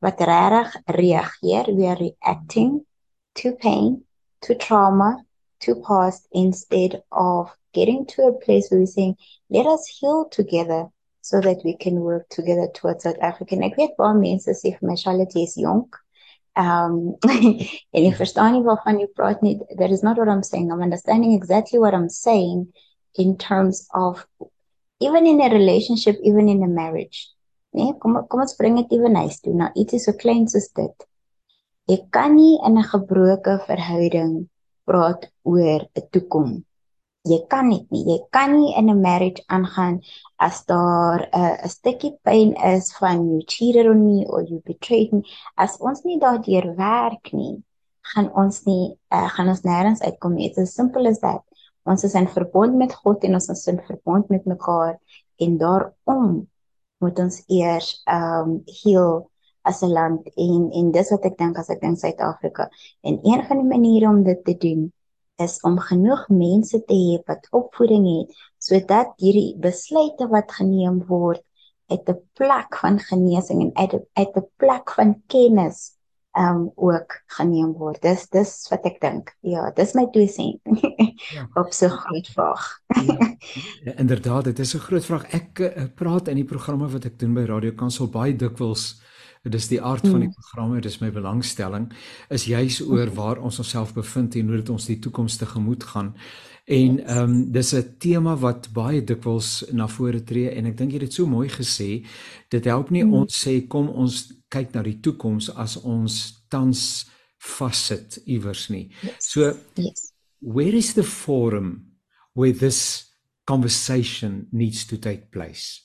wat regtig reageer, we are reacting to pain, to trauma, to past instead of getting to a place where we're saying let us heal together so that we can work together towards South Africa. Ek weet baie mense sê vir my Charlotte is jonk. Um, and if verstaan waarvan jy praat nie, that is not what I'm saying. I'm understanding exactly what I'm saying in terms of even in a relationship, even in a marriage. Nee, kom kom ons bring dit ewe nice toe na ietsie so klein soos dit. Jy kan nie in 'n gebroke verhouding praat oor 'n toekoms. Jy kan dit nie. Jy kan nie in 'n marriage aangaan as daar 'n uh, stukkie pyn is van you cheated on me or you betrayed me. As ons nie daardeur werk nie, gaan ons nie uh, gaan ons nêrens uitkom nie. It's as simple as that. Ons is in verbond met God en ons is in verbond met mekaar en daarom moet ons eers um heal as 'n land en en dis wat ek dink as ek dink Suid-Afrika. En een van die maniere om dit te doen is om genoeg mense te hê wat opvoeding het sodat hierdie besluite wat geneem word uit 'n plek van genesing en uit uit 'n plek van kennis um ook geneem word. Dis dis wat ek dink. Ja, dis my twee sent. Ja. Op so groot vraag. ja, ja, inderdaad, dit is 'n groot vraag. Ek uh, praat in die programme wat ek doen by Radio Kansel baie dikwels dis die aard van die mm. programme, dis my belangstelling is juis oor waar ons onsself bevind en hoe dit ons die toekoms tegemoet gaan. En ehm um, dis 'n tema wat baie dikwels na vore tree en ek dink jy het dit so mooi gesê. Dit help nie mm. ons sê kom ons kyk na die toekoms as ons tans vassit iewers nie. So yes. where is the forum where this conversation needs to take place?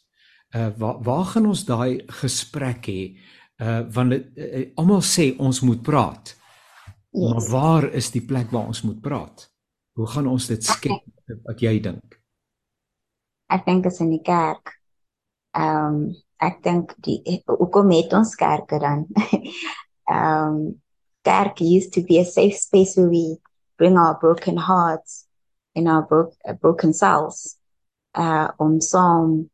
Uh waar waar gaan ons daai gesprek hê? Uh want dit uh, almal sê ons moet praat. Yes. Maar waar is die plek waar ons moet praat? Hoe gaan ons dit skep wat jy dink? Ek dink dit is in die kerk. Ehm um, ek dink die hoekom het ons kerke dan? Ehm um, kerk used to be a safe space where we bring our broken hearts and our bro broken souls uh om saam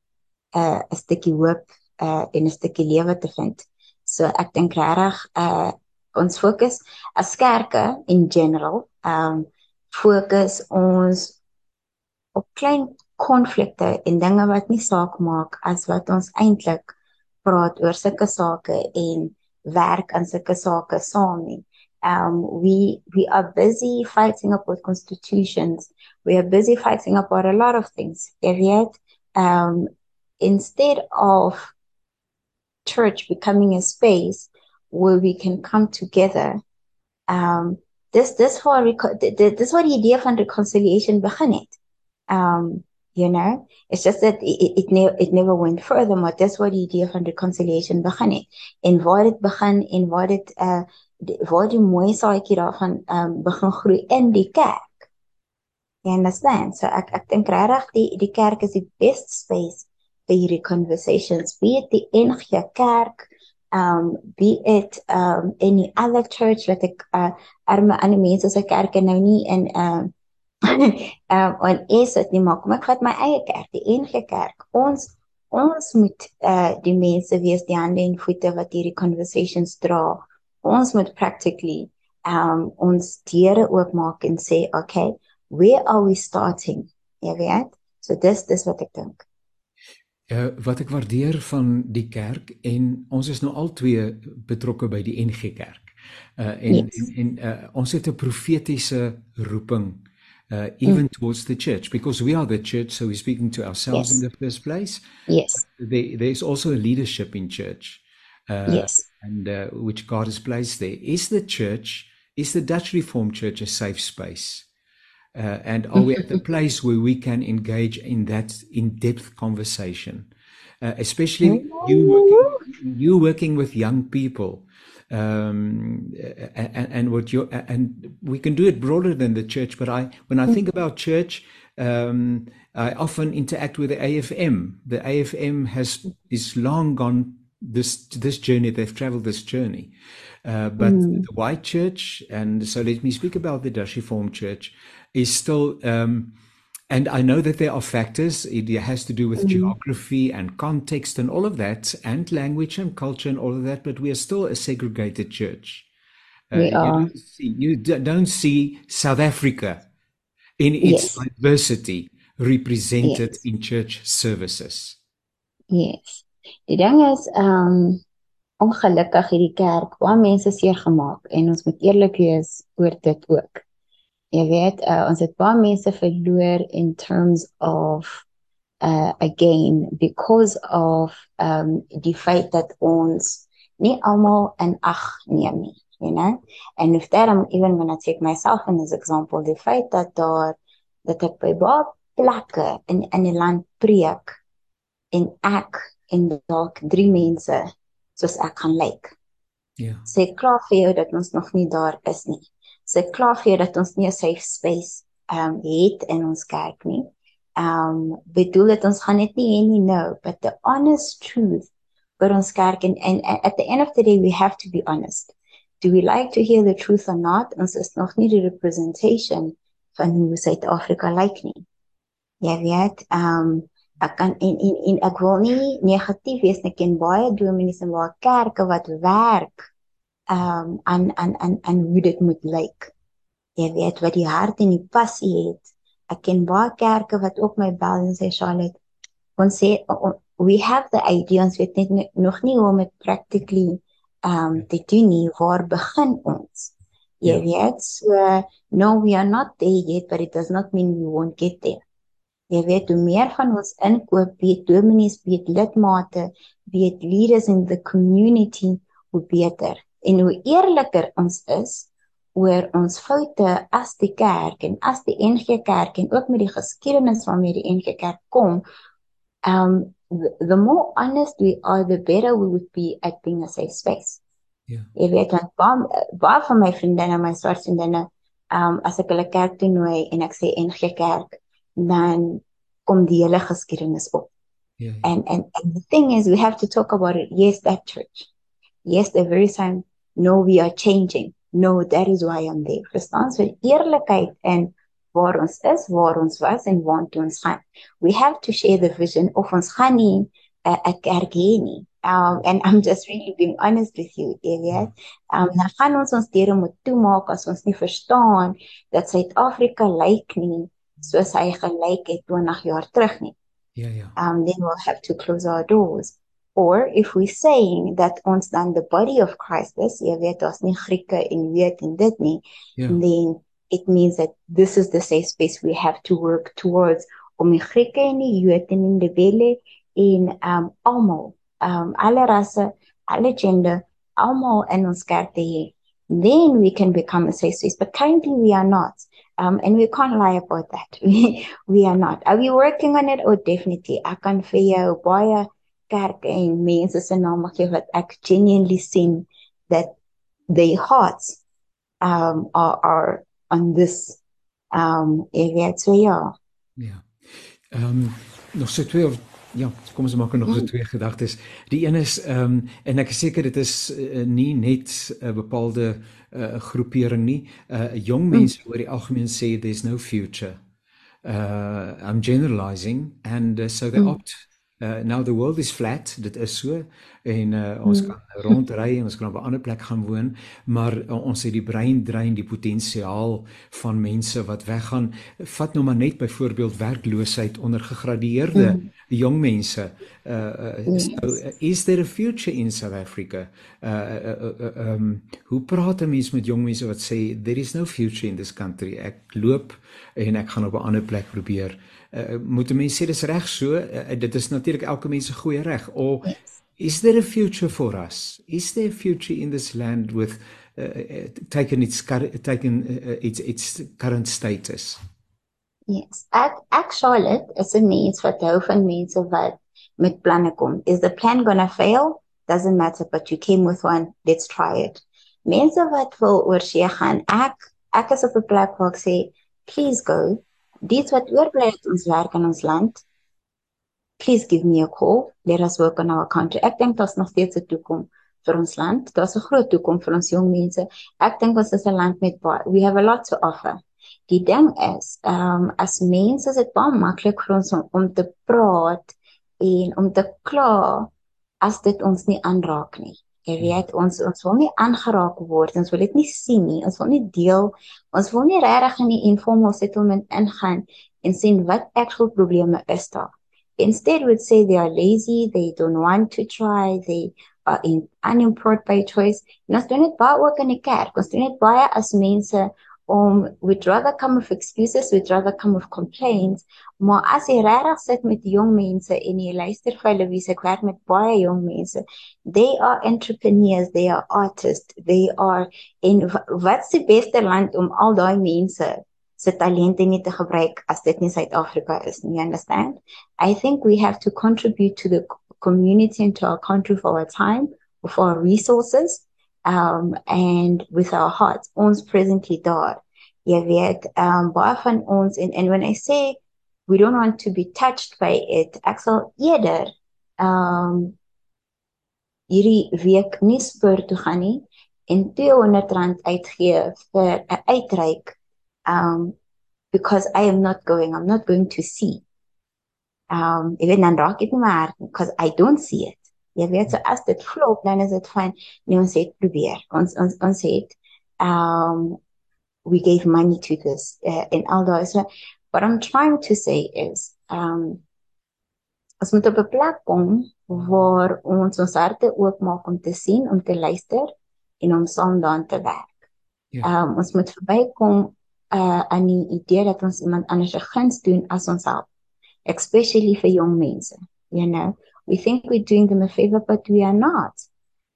'n uh, stukkie hoop uh in 'n stukkie lewe te vind. So ek dink regtig uh ons fokus as kerke in general um fokus ons op klein konflikte en dinge wat nie saak maak as wat ons eintlik praat oor sulke sake en werk aan sulke sake saam nie. Um we we are busy fighting about constitutions. We are busy fighting about a lot of things. Yet um instead of church becoming a space where we can come together. Um, this this for this what the idea van reconciliation begin het. Um, you know, it's just that it it, never it never went further, but that's what the idea van reconciliation begin het. En waar dit begin en waar dit uh waar die mooi saadjie daarvan um begin groei in die kerk. You understand? So ek ek dink regtig die die kerk is die best space hierdie conversations be it die NG Kerk um be it um any other church wat ek uh, arme ander mense se kerke nou nie in um um on is dit nie maar kom ek vat my eie kerk die NG Kerk. Ons ons moet uh, die mense wees die hande en voete wat hierdie conversations dra. Ons moet practically um ons deure oopmaak en sê okay where are we starting? Jy weet? So dis dis wat ek dink. Uh, wat ek waardeer van die kerk en ons is nou al twee betrokke by die NG Kerk. Uh en yes. en, en uh, ons het 'n profetiese roeping uh even mm. towards the church because we are the church so we're speaking to ourselves yes. in the first place. Yes. There there's also a leadership in church. Uh yes. and uh, which God has placed there. Is the church is the Dutch Reformed Church a safe space? Uh, and are we at the place where we can engage in that in-depth conversation, uh, especially you working, you working with young people, um, and, and, what you and we can do it broader than the church. But I, when I think about church, um, I often interact with the AFM. The AFM has is long gone this this journey. They've traveled this journey, uh, but mm. the white church, and so let me speak about the Dashi Reformed Church is still um, and I know that there are factors. It has to do with mm-hmm. geography and context and all of that, and language and culture and all of that. But we are still a segregated church. Uh, we are. You don't, see, you don't see South Africa in its yes. diversity represented yes. in church services. Yes. Die ding is um ongelukkig hierdie kerk baie mense seer gemaak en ons moet eerlik wees oor dit ook. Jy weet, uh, ons het baie mense verloor in terms of uh again because of um die feit dat ons nie almal in ag neem nie, you know. And if that I'm even when I take myself in this example, die feit dat daar dat ek by baie plekke in in die land preek en ek en dalk drie mense soos ek kan lyk. Like. Ja. Yeah. Sê klaar vir jou dat ons nog nie daar is nie so, klaar vir dat ons nie 'n safe space um het in ons kerk nie. Um bedoel dit ons gaan dit nie hê nie nou, but the honest truth vir ons kerk en, en at the end of the day we have to be honest. Do we like to hear the truth or not? Ons is nog nie die representation van hoe Suid-Afrika lyk nie. Ja, weet, um ek kan in in in ek wil nie negatief wees nie, ken baie dominees en baie kerke wat werk um aan aan aan aan hoe dit moet lyk. Jy weet wat die hart en die passie het. Ek ken baie kerke wat ook my bel en sê Charlotte, ons sê we have the idea ons weet net nog nie hoe om dit practically um te doen nie. Waar begin ons? Jy yeah. Ja. weet, so no we are not there yet but it does not mean we won't get there. Jy weet hoe meer van ons inkoop, weet dominees, weet lidmate, weet leaders in the community, hoe beter en hoe eerliker ons is oor ons foute as die kerk en as die NG Kerk en ook met die geskiedenis waarmee die NG Kerk kom um the, more honest we are the better we would be at being a safe space. Ja. Yeah. Weet dat baie baie van my vriendinne, my swart vriendinne, um as ek hulle kerk toe nooi en ek sê NG Kerk, dan kom die hele geskiedenis op. Ja. Yeah, yeah. And, and and the thing is we have to talk about it. Yes, that church. Yes, the very same no we are changing. No that is why i'm there. Verstaan so eerlikheid en waar ons is waar ons was en waar ons gaan. We have to share the vision of ons gaan nie 'n uh, kerk hê nie. Um and i'm just really being honest with you Elias um dan gaan ons ons deure moet toemaak as ons nie verstaan dat Suid-Afrika lyk nie soos hy gelyk het 20 jaar terug nie. Ja yeah, ja. Yeah. um then we'll have to close our doors or if we're saying that ons dan the body of Christ is jy weet ons nie Grieke en weet en dit nie yeah. then it means that this is the safe space we have to work towards om die Grieke en die Jode en die Welle en um almal um alle rasse alle gender almal in ons kerk te hê. Then we can become a safe space but currently we are not. Um and we can't lie about that. We, we are not. Are we working on it? Oh definitely. Kan vir jou baie kerk en mense se name gee wat ek genuinely sien that their hearts um are are on this um area so ja ja ehm um, nog so twee of Ja, kom ons maak nog so twee gedagtes. Die een is ehm um, en ek is seker dit is uh, nie net 'n uh, bepaalde uh, groepering nie. Uh jong mm. mense oor die algemeen sê there's no future. Uh I'm generalizing and uh, so they mm. opt uh now the world is flat. Dit is so en uh, ons mm. kan rondry en ons kan op 'n ander plek gaan woon, maar uh, ons het die brein drein die potensiaal van mense wat weggaan. Vat nou maar net byvoorbeeld werkloosheid onder gegradueerde mm. jong mense. Uh, uh so, uh, is there a future in South Africa? Uh, uh, uh um hoe praat 'n mens met jong mense wat sê there is no future in this country? Ek loop en ek gaan op 'n ander plek probeer. Uh, moet mense sê dis reg so? Uh, dit is natuurlik elke mens se goeie reg. Of yes is there a future for us? Is there a future in this land with uh, uh taken its taken uh, uh, its its current status? Yes, ek ek Charlotte is 'n mens wat hou van mense wat met planne kom. Is the plan to fail? Doesn't matter, but you came with one. Let's try it. Mense wat wil oor see gaan, ek ek is op 'n plek waar ek sê, please go. Dit wat oorbly uit ons werk in ons land, please give me a call. Let us work on our country. Ek dink daar's nog steeds 'n toekoms vir ons land. Daar's 'n groot toekoms vir ons jong mense. Ek dink ons is 'n land met baie we have a lot to offer. Die ding is, ehm um, as mense is dit baie maklik vir ons om, om te praat en om te kla as dit ons nie aanraak nie. Jy weet ons ons wil nie aangeraak word. Ons wil dit nie sien nie. Ons wil nie deel. Ons wil nie regtig in die informal settlement ingaan en sien wat actual probleme is daar instead would say they are lazy, they don't want to try, they are in, unemployed by choice. En ons doen dit baie ook in die kerk. Ons doen dit baie as mense om we'd rather come with excuses, we'd rather come with complaints. Maar as jy regtig sit met jong mense en jy luister vir hulle wie se werk met baie jong mense, they are entrepreneurs, they are artists, they are in wat's die beste land om al daai mense se talente nie te gebruik as dit nie Suid-Afrika is nie. You understand? I think we have to contribute to the community and to our country for our time, for our resources, um and with our hearts. Ons presently daar. Jy weet, um baie van ons en and when I say we don't want to be touched by it, ek sal eerder um hierdie week nie spoor toe gaan nie en R200 uitgee vir 'n uitreik um, because I am not going, I'm not going to see. Um, even dan raak dit nie meer because I don't see it. Jy weet so as dit flop dan is dit fyn. Nee, ons het probeer. Ons ons ons het um we gave money to this uh, in all those what I'm trying to say is um as moet op 'n plek kom waar ons ons harte oopmaak om te sien, om te luister en om saam daan te werk. Ja. Um ons moet verbykom uh aan die idee dat ons iemand anders 'n guns doen as ons help especially vir jong mense you know we think we're doing them a favor but we are not.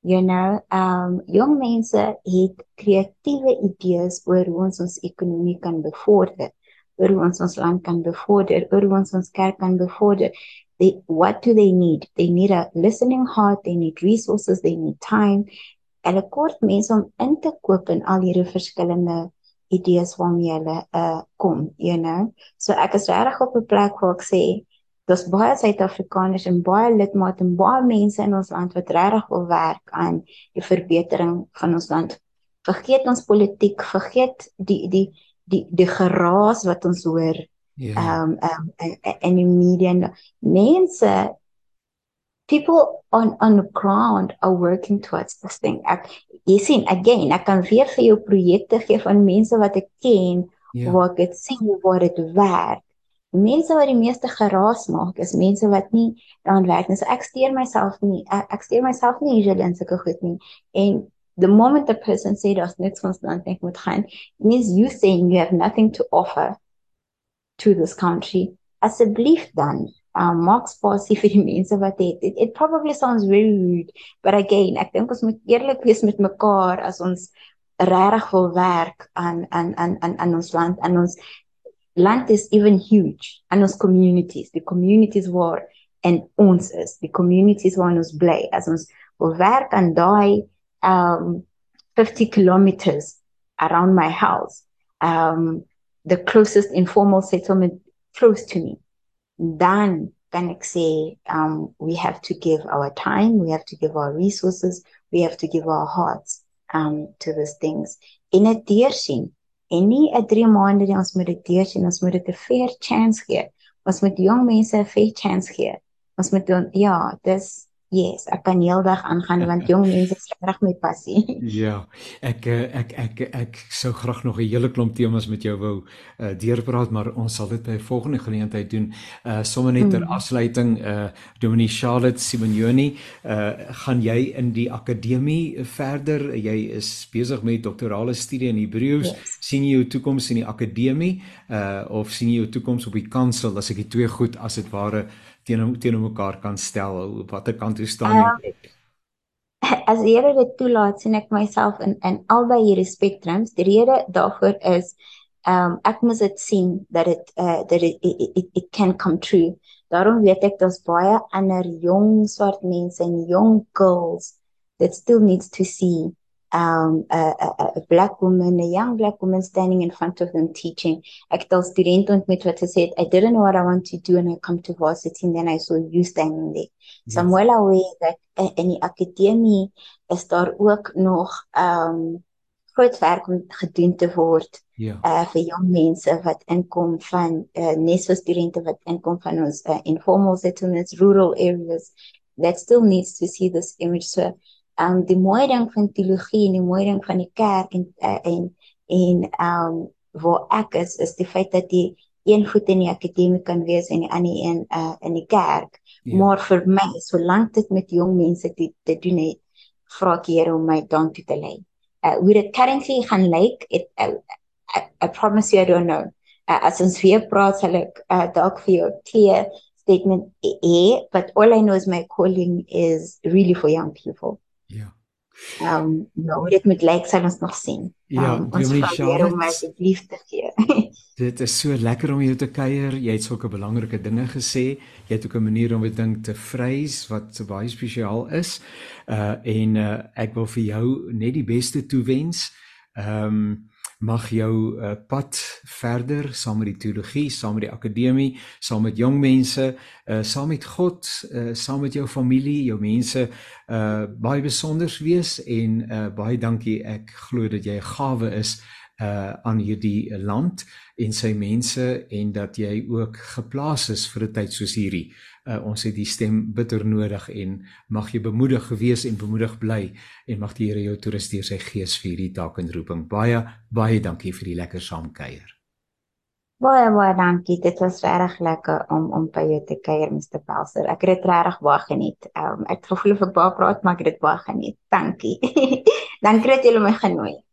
You know um jong mense het kreatiewe idees oor hoe ons ons ekonomie kan bevorder oor hoe ons ons land kan bevorder oor hoe ons ons kerk kan bevorder. They what do they need? They need a listening heart they need resources they need time. En 'n kort mense om in te koop in al hierdie verskillende idees waarmee hulle uh kom, you know. So ek is regtig op 'n plek waar ek sê daar's baie Suid-Afrikaners en baie lidmate en baie mense in ons land wat regtig wil werk aan die verbetering van ons land. Vergeet ons politiek, vergeet die die die die geraas wat ons hoor. Ja. Ehm yeah. um, um in die media mense people on on the ground are working towards this thing. Ek jy sien again, ek kan weer vir jou projekte gee van mense wat ek ken yeah. Ja. waar ek dit sien waar dit werk. Mense wat die meeste geraas maak is mense wat nie daaraan werk nie. So ek steur myself nie. Ek, ek steur myself nie usually in sulke goed nie. En the moment the person say that's next one's done think moet gaan, means you saying you have nothing to offer to this country. Asseblief dan um maak spasie vir die mense wat het. It, it probably sounds very rude, but again, ek dink ons moet eerlik wees met mekaar as ons regtig wil werk aan aan aan aan aan ons land en ons land is even huge. And ons communities, the communities waar en ons is, the communities waar ons bly as ons wil werk aan daai um 50 kilometers around my house. Um the closest informal settlement close to me. Dan kan ek sê um we have to give our time, we have to give our resources, we have to give our hearts um to these things. In 'n deursien en nie 'n 3 maande nie ons moet dit deursien, ons moet dit 'n fair chance gee. Ons moet jong mense 'n fair chance gee. Ons moet ja, dis Yes, ek kan heeldag aangaan want jong mense is reg met passie. Ja, ek eh, ek ek ek, ek sou graag nog 'n hele klomp temas met jou wou uh, deurpraat, maar ons sal dit by 'n volgende geleentheid doen. Uh sommer net ter mm. afsluiting, uh Dominee Charlotte Simonioni, uh gaan jy in die akademie verder? Jy is besig met doktorale studie in Hebreëus. Yes. sien jy jou toekoms in die akademie uh of sien jy jou toekoms op die kansel as ek die twee goed as dit ware teenoor teenoor mekaar kan stel op watter kant jy staan jy. um, as die Here dit toelaat sien ek myself in in albei hierdie spektrums die rede daarvoor is um ek moet dit sien dat dit uh dat it, it, it, it can come true. Daarom weet ek daar's baie ander jong swart mense en jong girls. That still needs to see um, a, a, a black woman, a young black woman standing in front of them teaching. Ek het al studente ontmoet wat gesê het, I didn't know what I want to do and I come to varsity and then I saw you standing there. Yes. So I'm well aware that uh, in die akademie is daar ook nog um groot werk om gedoen te word. Ja. Uh vir jong mense wat inkom van uh neso studente wat inkom van ons uh, informal settlements, rural areas that still needs to see this image so um die mooi ding van teologie en die mooi ding van die kerk en uh, en en um waar ek is is die feit dat jy een voet in die akademie kan wees en die ander een uh, in die kerk. Ja. Maar vir my, solank dit met jong mense te, te doen het, vra ek Here om my dan toe te lei. Uh hoe dit currently gaan lyk, like, uh, I, I promise you I don't know. Uh, as ons weer praat, sal ek uh, dalk vir jou clear statement hê, but all I know is my calling is really for young people. Ja. Ehm um, nou dit met lyk sal ons nog sien. Ja, um, ons probeer om asseblief te gee. dit is so lekker om jou te kuier. Jy het sulke belangrike dinge gesê. Jy het ook 'n manier om 'n ding te vrees wat so baie spesiaal is. Uh en uh ek wil vir jou net die beste toewens. Ehm um, mag jou uh, pad verder saam met die teologie, saam met die akademie, saam met jong mense, uh, saam met God, uh, saam met jou familie, jou mense uh baie besonder wees en uh baie dankie. Ek glo dat jy 'n gawe is uh aan hierdie land en sy mense en dat jy ook geplaas is vir 'n tyd soos hierdie uh, ons het die stem bitter nodig en mag jy bemoedig gewees en bemoedig bly en mag die Here jou toerus deur sy gees vir hierdie taak en roeping. Baie baie dankie vir die lekker saamkuier. Baie baie dankie. Dit was regtig lekker om om by jou te kuier Mr. Pelser. Ek het dit regtig baie geniet. Um, ek het gevoel of ek baie praat, maar ek het dit baie geniet. Dankie. dankie dat jy my genooi het.